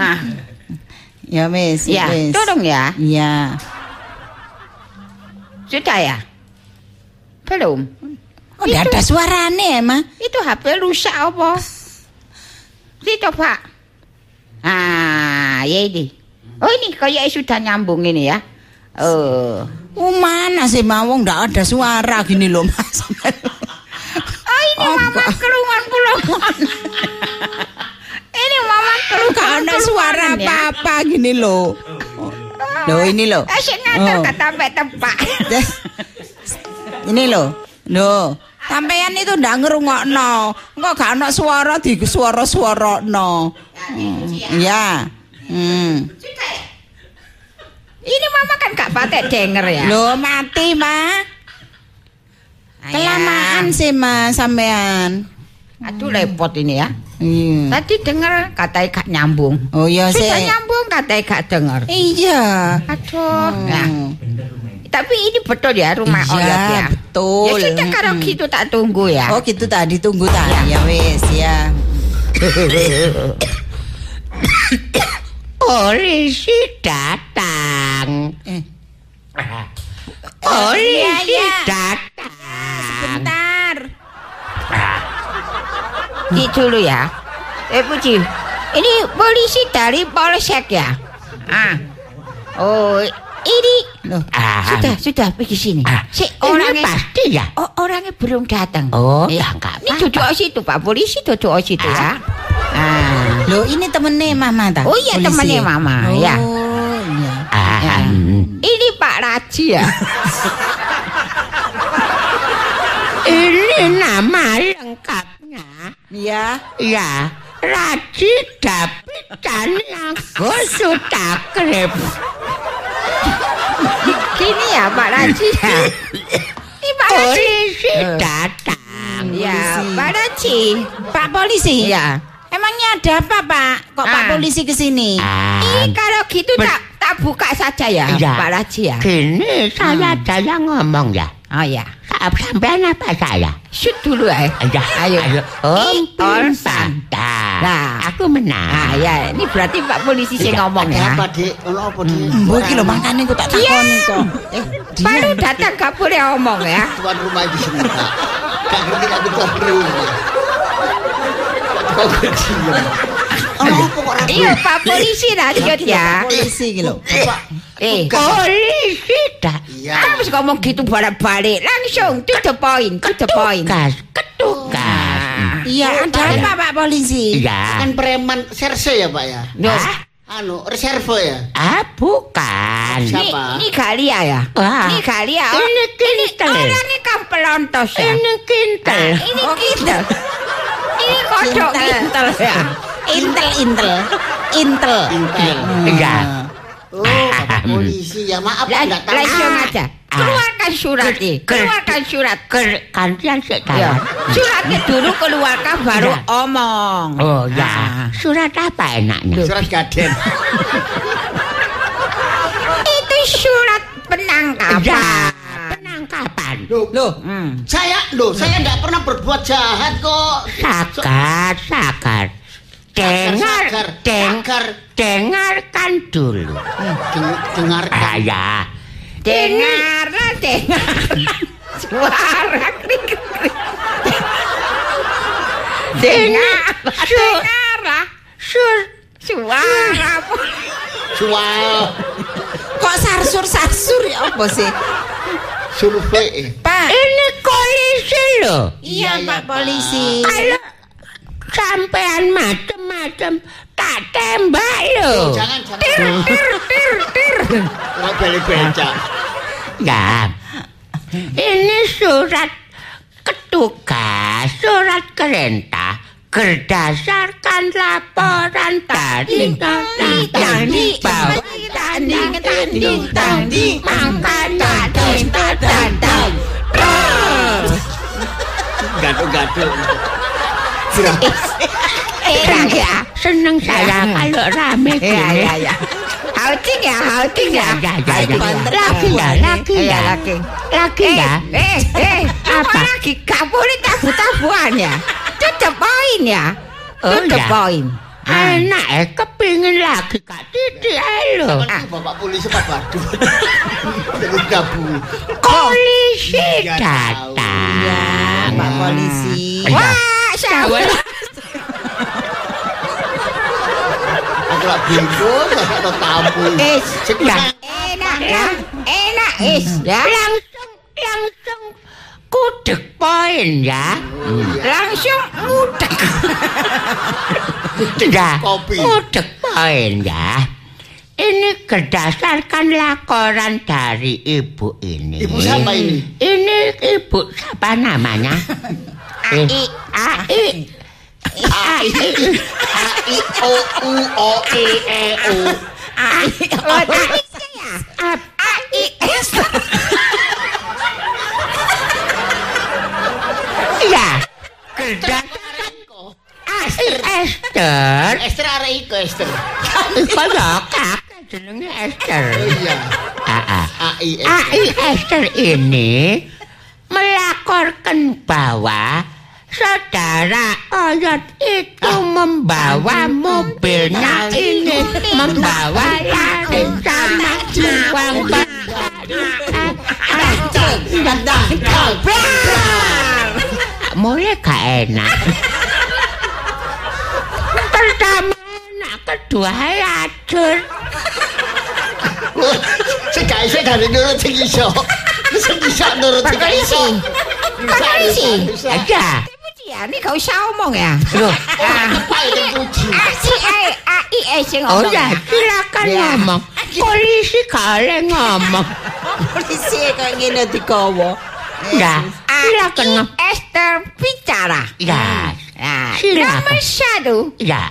Ah, Ya wis, ya, wis. tolong ya. Iya. Sudah ya? Belum. Oh, ndak ada suarane mah. Itu HP rusak apa? Itu Pak. Ah, ya ini. Oh ini kayak sudah nyambung ini ya. Oh. Oh, mana sih mah wong ndak ada suara gini loh Mas. Oh ini mama kelungan-kelungan. ini mama kelungan Gak ada suara apa-apa gini loh. Loh ini loh. Asyik ngatur Oh. kata tepak. ini loh. Loh. Sampean itu ndak ngerungokno. Engko gak ana suara di suara-suarano. Hmm, Iya. Hmm. Ini mama kan gak pakai denger ya. Loh mati mah. Kelamaan sih mas sampean. Aduh repot ini ya. Iya. Tadi denger katanya gak nyambung. Oh iya sih. Sudah nyambung katanya gak denger. Iya. Aduh. Nah, Hmm. Tapi ini betul ya rumah Iya, Oyot ya. betul. Ya sudah kalau Mm-mm. gitu tak tunggu ya. Oh gitu tadi tunggu tadi ya wis ya. Polisi datang. Eh, Polisi iya, iya. datang. bentar. Di dulu ya. Eh Puji, ini polisi dari Polsek ya? Ah. Oh, ini Loh, sudah sudah pergi sini. Si orangnya pasti ya. Oh, orangnya belum datang. Oh, ya enggak. Ini duduk situ Pak polisi duduk situ ya. Ah. Loh ini temennya mama tak? Oh iya, temennya Mama, oh, ya. iya. Ya. Ini Pak Raji ya. Ini nama lengkapnya. Ya. Ya, Raji David Caniago Sutakrip. Gini ya Pak Raji ya. Ini Pak Raji. Polisi datang. Ya, Pak Raji. Pak polisi. Ya. Emangnya ada apa, Pak? Kok Pak Ah. polisi ke sini? Ini kalau gitu tak tak buka saja ya, Ya. Pak Raji ya. Gini, saya ada yang ngomong ya. Oh ya. Sampean apa saya? Shoot dulu ya. Ya, Ayo. Om Om Panta. Nah. aku menang. Ah ya, ini berarti Pak polisi sing Iya, ngomong ya. apa, Dik? Ono apa, Dik? Mbok iki lho makane kok tak takoni kok. Eh, Baru datang gak boleh ngomong ya. Tuan rumah di sini, Pak. Gak ngerti aku tuan rumah. Kok diem? Ono apa kok ragu? Iya Pak polisi lanjut ya. Pak polisi iki lho. Eh, Polisi dah. Iya. harus ngomong gitu balik-balik. Langsung to the point, to the point. Ketugas. Iya, ada apa Pak polisi? Ya. Kan preman serse ya, Pak ya? Loh, Anu, reserve ya? Ah, bukan. ini, Siapa? ini Galia ya? Wah. Ini Galia. Ini Ini kintel. orang ini kan pelontos ya. Ini kintel. Nah, ini kintel. Ini kodok kintel ya. Intel, intel. Intel. Intel. Iya. Oh, Bapak polisi ya. Maaf, enggak tahu. Langsung aja. Keluarkan surat ini. Keluarkan surat. Ker, kantian sik Ya. Suratnya dulu keluarkan baru Ya. omong. Oh ya, Ah. surat apa enaknya? Surat gaden. Itu surat penangkapan. Ya, penangkapan. Loh, Loh, Hmm. saya loh, saya enggak pernah berbuat jahat kok. Sakar, sakar. Dengar, sakar, deng, sakar. dengarkan dulu. Deng- dengarkan. Ah, ya. Dengarlah, dengar. Suara krik krik. Dengar, dengarlah. Sur, Suara kok sarsur-sarsur ya apa sih? survei. Pak. ini polisi loh. Iya, Iya, Pak polisi. Kalau sampean macem-macem tak tembak loh. Jangan jangan. Ora beli beca. Ya. Ini surat ketugas, surat kerenta. Berdasarkan laporan dari tadi tadi bahwa tadi tadi tadi makan tadi tadi Gaduh-gaduh. Enak ya. seneng saya kalau rame Iya, gini. iya, iya. Outing ya, outing ya. Ya, ya, ya, ya. Lagi ya, lagi Iya, ya. lagi. Lagi Eh, ya. eh, eh, Apa? lagi? Gak boleh tabu-tabuan ya. Ya. Oh, the ya. point. Ah. Enak eh, kepingin lagi kak. Kan itu Bapak polisi Pak Badut. Terus gabung. Polisi Iya, datang. Ya, Pak polisi. Iya. Wah, Aku lak tamu. Eh, Ya. enak ya. Enak is ya. Langsung langsung kudek poin ya. Langsung mudah. Ya. Kopi. Kudek poin ya. Ini berdasarkan laporan dari ibu ini. Ibu siapa ini? Ini ibu siapa namanya? Ai. Ai. Ai. A I O U O E E U. Oh, tadi ya. AIS. Ya. Berdasarkan Asir Esther. Esther arek iku Esther. Kakek jenenge Esther. Iya. A I. AI Esther ini melaporkan bahwa saudara Oyot itu membawa mobilnya ini. membawa lari sama uang mulai gak enak. Pertama enak kedua gak iso dari nurut sing iso. Sing iso nurut sing gak iso. Pak polisi. aja Ya, ini gak usah omong ya. Loh, puji? AIS yang Oh ngomong. ya, silakan Ya. ngomong. Polisi kalian ngomong. Polisi kok ngene digawa. Ya, silakan ngomong. Esther bicara. Ya, Nah, Silakan. nomor satu, ya.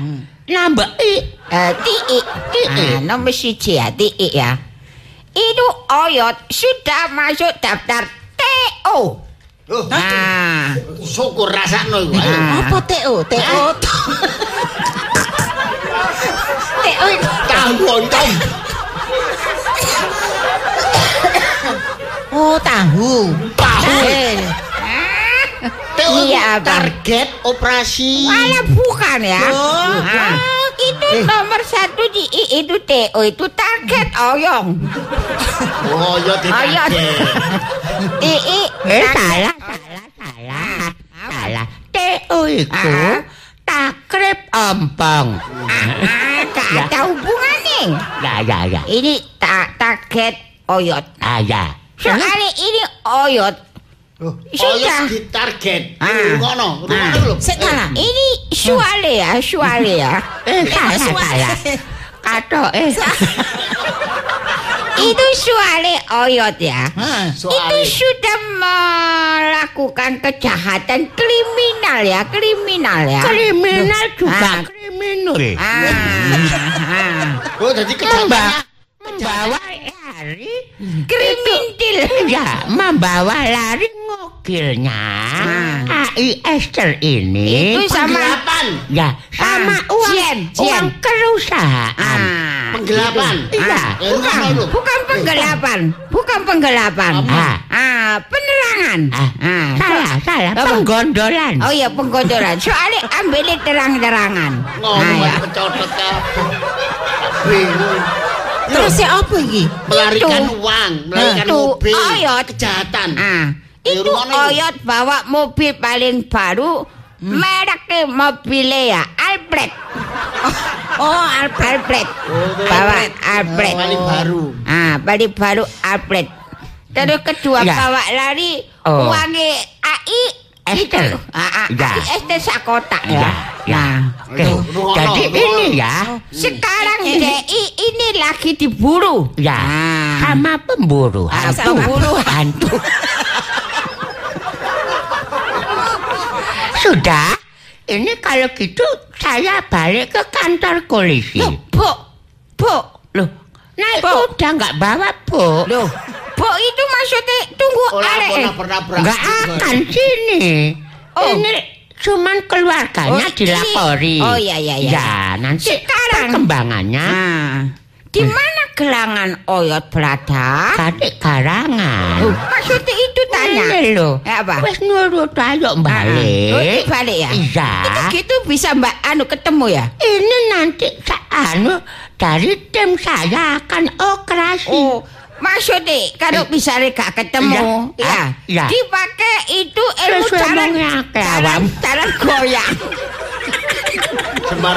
Nambah i. eh, Tii. Nah, nomor siji ya, Tii ya. Itu Oyot sudah masuk daftar TO. Oh, Nah, syukur rasakno iku. Ayo. Ah. Apa TO? TO. TO lontong. Oh, tahu. Tahu. Teo Iya, target operasi. Malah bukan ya. Oh, Nah, itu nomor satu di I itu TO itu target oyong. Oh, ya Oyot. ditarget. II Eh, target. salah, salah, salah. Salah. TO itu Ah. takrib ompong. Ah, gak ada hubungannya. Ya, ya, ya. Ini ta target oyot. Ah, ya. Soalnya ini oyot. Oh, Sudah. Oyot ditarget. Ah. Rungono, rungono lho. Sik salah. Ini suale ya, suale ya. Eh, salah, salah. Kado, eh. Itu suale oyot ya. Itu sudah melakukan kejahatan kriminal ya, kriminal ya. Kriminal juga Ah. kriminal. Ah, ah. Oh, jadi kejahatannya Membawa lari Kriminal. Ya, membawa lari ngokilnya Ah. AI Esther ini Itu sama penggelapan. ya sama Ah, uang Jen. uang perusahaan. Ah. Penggelapan. Iya. Rungono lho. Bukan penggelapan, bukan penggelapan. Apa? Ah, penerangan. Ah, Ah, salah, salah, Apa? penggondolan. Oh iya penggodoran. Soalnya ambil terang-terangan. Ngomong Ah, ya. Bingung. Terus ya apa iki? melarikan Itu. uang, melarikan Itu mobil, oyot. kejahatan. Ah, itu. Oyot bawa mobil paling baru. Mereknya mobilnya ya Alfred. Oh, Alfred. Alfred. Oh, bawa Alfred. Alfred. Paling baru. Ah, paling baru Alfred. Terus kedua Ya. bawa lari Oh. uangnya AI Esther. itu. Ah, ah, Ya. AI Esther sakotak Ya, ya. ya. Nah, Jadi ini ya, sekarang DI ini lagi diburu. ya Ah. sama pemburu hantu. pemburu hantu. Sudah, ini kalau gitu saya balik ke kantor polisi. Loh, Bu, Bu, Loh, naik Bu. udah nggak bawa bu? Loh, Bu itu maksudnya tunggu Oh, arek. lapor eh. akan sini. Oh. Ini cuman keluarganya Oh, ini- dilapori. Oh, iya, iya, iya. Ya, nanti Sekarang. perkembangannya Ah, di mana gelangan Oyot berada? kadek karangan. Oh, maksudnya itu tanya. Ini loh. Ya, apa? Wes nurut ayo balik. Ah, ah. Oh, balik ya? Iya. Itu gitu bisa Mbak Anu ketemu ya? Ini nanti anu dari tim saya akan operasi. Oh, maksudnya kalau misalnya gak ketemu, Iya. ya, Ah, iya. dipakai itu ilmu cara cara, cara goyang. Sembar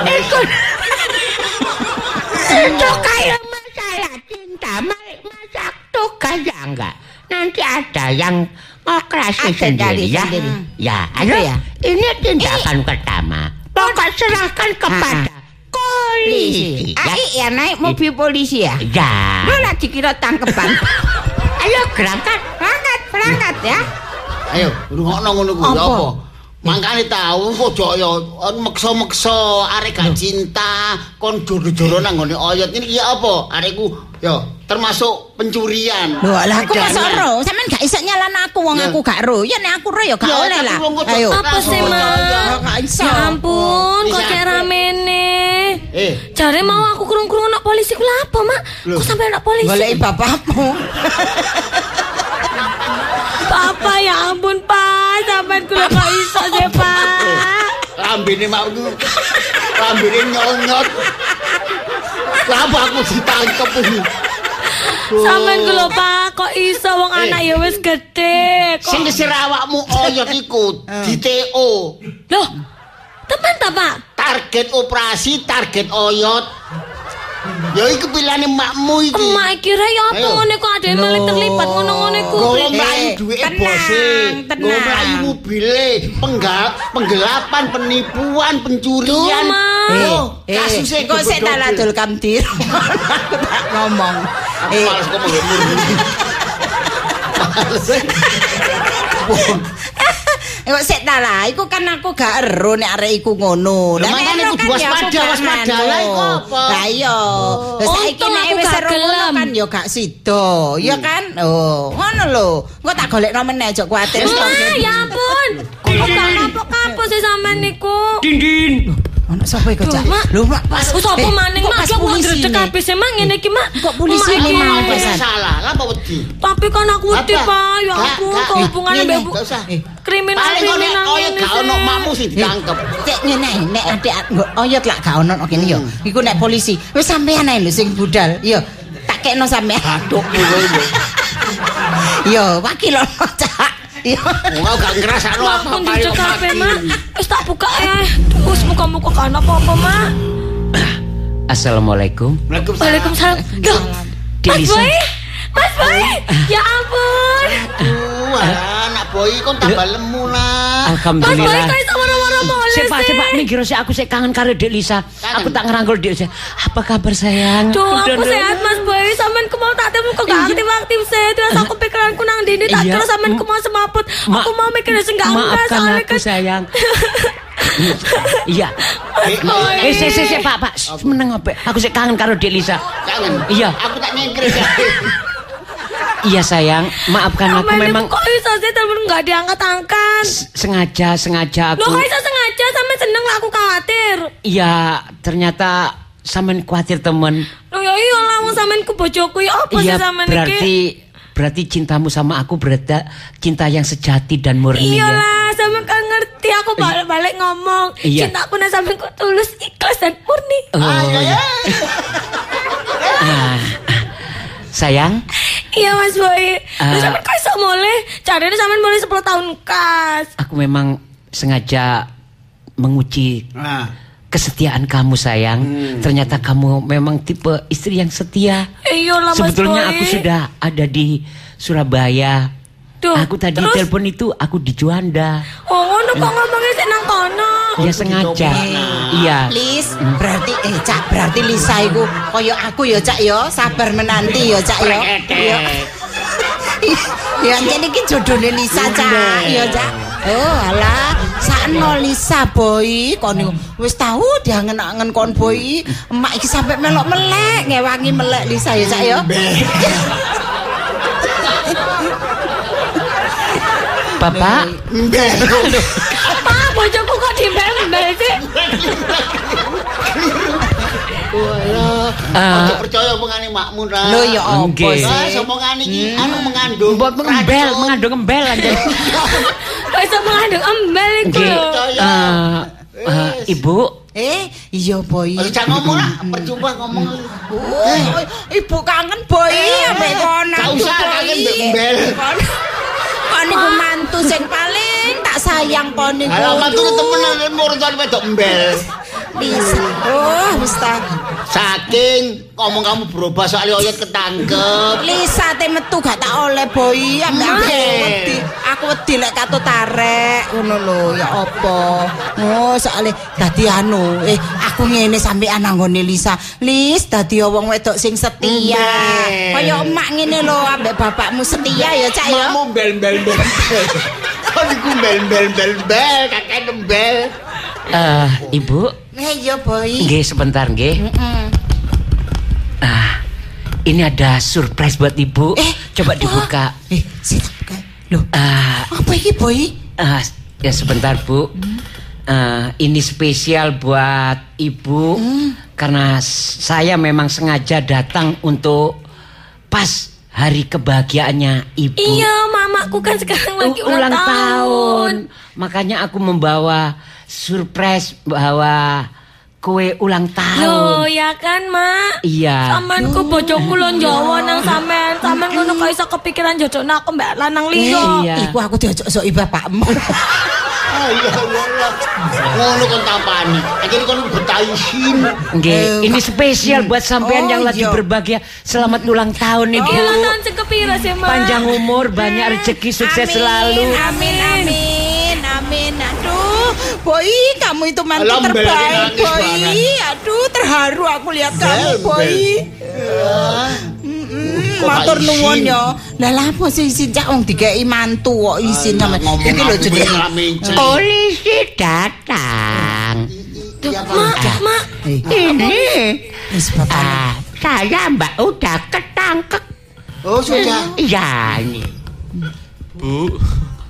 Itu kayak masalah cinta, ma- masak tugas ya enggak. Nanti ada yang operasi sendiri ya. sendiri. Ya, ayo. ya? Ini tindakan pertama. Pokok serahkan kepada polisi. Ya. AI ya naik mobil polisi ya? Ya. Lu lah dikira tangkepan. Ayo berangkat. berangkat, berangkat ya. Ayo, rungokno ngono kuwi Apa? apa? Mangkane tahu kok jok ya meksa-meksa arek gak cinta kon joro-joro nang ngene oyot ini ya apa? Arekku ya termasuk pencurian. Lho, lah aku masa ro, sampean gak iso nyalana aku wong Ya. aku gak ro. Ya nek aku ro ya gak Ya, oleh lah. wong kok Ayo. Apa sih, Oh, Ma? ya. Ya ampun, kok kayak ramene. Eh, Jare mau aku kurung-kurung nak polisi ku apa, Mak? Loh. Kok sampai nak polisi? Goleki bapakmu. Papa ya ampun, Pak. Sampai kula kok iso sih, Pak. lambene mau ku lambene nyonyot. Lah apa aku ditangkep iki? Sampean ku lho, Pak, kok iso wong Eh. anak ya wis. Kok Sing kesir awakmu oyot iku di TO. Loh, teman ta, Pak? Target operasi, target oyot. Ya iku pilihane makmu iki. Emak kira ya apa ngene kok ada yang malah terlibat ngono-ngono iku. Gowo mlayu Eh, tenang, bose. Gowo mlayu mobile, penggal, penggelapan, penipuan, pencurian. Oh, Eh, kasusnya kok sik tak ladul kamtir. Aku tak ngomong. Aku Eh, males kok ngomong. Males. kok sik ta lah, iku kan aku gak ero nek arek iku ngono. Lah, ero kudu waspada, waspada. Lah, iku apa? Lah iya. Lah saiki Untung nek aku wis ero gelem. kan ya gak sida. Ya kan? Oh, ngono lho. Engko tak golekno meneh aja kuwatir. Ya ampun. Kok gak kapok-kapok sih sampean niku? Dindin. Sapa iku, Cak? Mak. Lho, Mak, pas Wis apa eh, maning kok mak aku ngedredeg nih? kabeh sih mak ngene iki mak. Kok polisi Mak iki. mau, Apa Pesan. yang salah? Lah apa wedi? Tapi kan aku wedi, Apa? Pak. Ya gak. kok hubungane Eh, mbek ngene, bu-. Eh, kriminal kok kriminal koyo ngene gak ono makmu sing ditangkep. Cek ngene nek nggo oyot lak gak ono kene yo. Iku nek polisi. Wis sampean ae lho sing budal. Yo, tak kekno sampean. Aduh, kowe lho. Yo, wakil ono cak. Yo. Ora gak ngrasakno Mak, apa-apa. pun yo, dicek mati. Mak. Wis tak buka ya. Wis muka-muka kan apa-apa, Mak. Assalamualaikum. Waalaikumsalam. Loh, Mas. Boy. Mas Boy. Ya ampun. Aduh, anak boy kon tambah lemu lah. Mas Boy Alhamdulillah. kok iso moro-moro mulai Sik Pak, sih? aku sik kangen karo Dek Lisa. Kangen? Aku tak ngerangkul Dek Lisa. Apa kabar sayang? Duh, aku Udah, sehat Mas Boy. Sampean ku mau tak temu kok gak aktif-aktif sih. Terus aku pikiranku nang dini tak Iya. kira sampean ku mau semaput. Ma- Aku mau mikir sing enggak enggak soalnya aku kan sayang. Iya. Eh, sik sik Pak, Pak. Meneng apa? Aku sik kangen karo Dek Lisa. Kangen. Iya. Aku tak ya. Iya sayang, maafkan aku Sampean memang kok iso sih telepon enggak diangkat-angkat. s- sengaja sengaja Lo aku. kok iso sengaja sampe seneng lah aku khawatir. Iya, ternyata sampean khawatir temen. Lo ya iya lah wong sampean ku bojoku ya apa sih Iya, sampean berarti iki? berarti cintamu sama aku berarti cinta yang sejati dan murni ya. Iyalah, sampean kan ngerti aku balik-balik ngomong. Iya. Cintaku nang sampean ku tulus, ikhlas dan murni. Oh, Ayo ya. ah, sayang, Iya Mas Boy. Terus Ah. sampean kok iso mulai? Caranya sampean mulai 10 tahun kas. aku memang sengaja menguji Nah, kesetiaan kamu sayang. Hmm. Ternyata kamu memang tipe istri yang setia. Iyalah Mas Sebetulnya Boy. aku sudah ada di Surabaya. Duh, aku tadi terus? telepon itu aku di Juanda. Oh ngono kok ngomongnya sik nang kono. Ya sengaja. Iya. Lis, berarti eh Cak, berarti Lisa iku koyo aku ya Cak ya, sabar menanti ya Cak ya. Ya. Ya jadi iki jodone Lisa Cak, ya Cak. Oh, alah, sakno Lisa boy, kon wis tahu diangen-angen kon boy. Emak iki sampe melok-melek, ngewangi melek Lisa ya Cak ya. Bapak, Apa bojoku kok dimbel-mbel sih? Ah. Ojo percaya omongane makmu ra. Lho ya apa sih? omongane iki anu mengandung. buat mengembel, racun. mengandung embel aja. Kok iso mengandung embel iku lho. Eh, eh, Ibu, Eh, iya boy. Ojo jangan ngomong lah, percuma ngomong. Ibu kangen boy ambek kon. Gak usah kangen mbek embel. watu sing paling tak sayang poni. Ayo, matu temenan murtan wedok mbel. Bisa. Oh, mustahil. Saking ngomong kamu berubah soalnya oyot ketangkep. Lisa te metu gak tak oleh boy ambek aku wedi. Aku wedi lek katut tarek ngono lho ya apa. Oh, soalnya dadi anu, eh aku ngene sampean nanggone Lisa. Lis dadi wong wedok sing setia. Kaya emak ngene lho ambek bapakmu setia ya, Cak ya. Kamu bel bel bel. Kau niku bel bel bel bel kakek embel. eh, Ibu, Eh iya boy. nggih sebentar nggih. Mm. Ah, ini ada surprise buat Ibu. Eh, Coba apa? dibuka. Eh, sik buka. Loh, Ah, apa iki boy? ah, ya sebentar Bu. Ah, ini spesial buat Ibu karena s- saya memang sengaja datang untuk pas hari kebahagiaannya Ibu. Iya, mamaku kan sekarang lagi U- ulang, tahun. Makanya aku membawa surprise bawa kue ulang Loh, tahun. ya kan, Mak? Iya. Sampean ku bojoku lho Jawa nang sampean. Sampean ngono kok iso kepikiran jojokno aku mbak lanang liya. Iya. Iku aku diajak sok bapakmu. Ah ya Allah. Ngono kon tampani. Akhirnya kon betaisin. Nggih, Eh, ini spesial buat sampean Oh, yang lagi iya. berbahagia. Selamat ulang tahun Ibu. Iya, ulang tahun sing kepira sih, Mak? Panjang umur, banyak rezeki, sukses Amin, selalu. Amin, amin, amin. Aduh, boy, kamu itu mantu Alam, terbaik, boy. banget. Aduh, terharu aku lihat kamu, boy. Gak matur nuwun ya. Lah lha apa sih izin cak wong dikeki mantu kok izin Alah, sampe. Iki lho jenenge. Polisi datang. Iya. Mak, mak. Eh, Ini ah, saya Mbak udah ketangkep. Oh, sudah. Iya ini. Bu,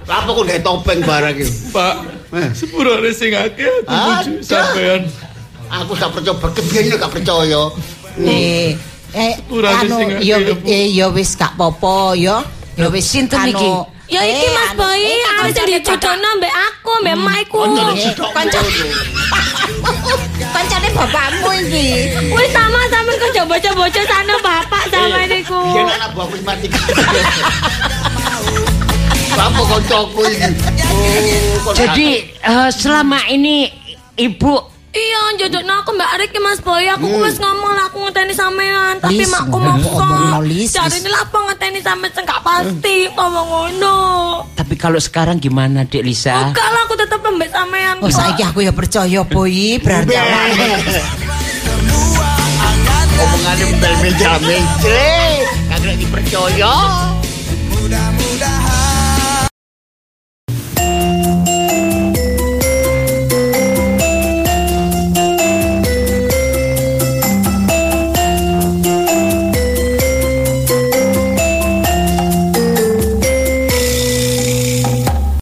Apa kok gak topeng barang iki? Pak. Sepurane sing akeh bujuk sampean. Aku gak percaya berkebiyen gak percaya. Eh, eh Urane anu sing akeh ya eh ya wis gak apa-apa ya. Ya wis Sinten anu, iki? Ya iki eh, Mas anu, Boy, eh, arep dijodohno mbek aku, mbek. Kancane Eh, sidok kancane-. Kancane bapakmu iki. Wis sama sampean kerja bocah-bocah sana bapak sama niku. Biyen anak buahku mati. Apa kancaku iki? Kok Jadi eh, selama ini ibu Iya, jodohno aku mbak Arik ki Mas Boy. Aku hmm. wis ngomong lah aku ngenteni sampean, tapi Lis, makku ngomong mongko. ngomong, Lis, Cari ini lah apa ngenteni sampean sing gak pasti ngomong ngono. Tapi kalau sekarang gimana Dek Lisa? Enggak lah aku tetep lembek sampean. Oh kok. saiki aku ya percaya boy berarti awakmu Omongane bel meja meja. Kagak dipercaya.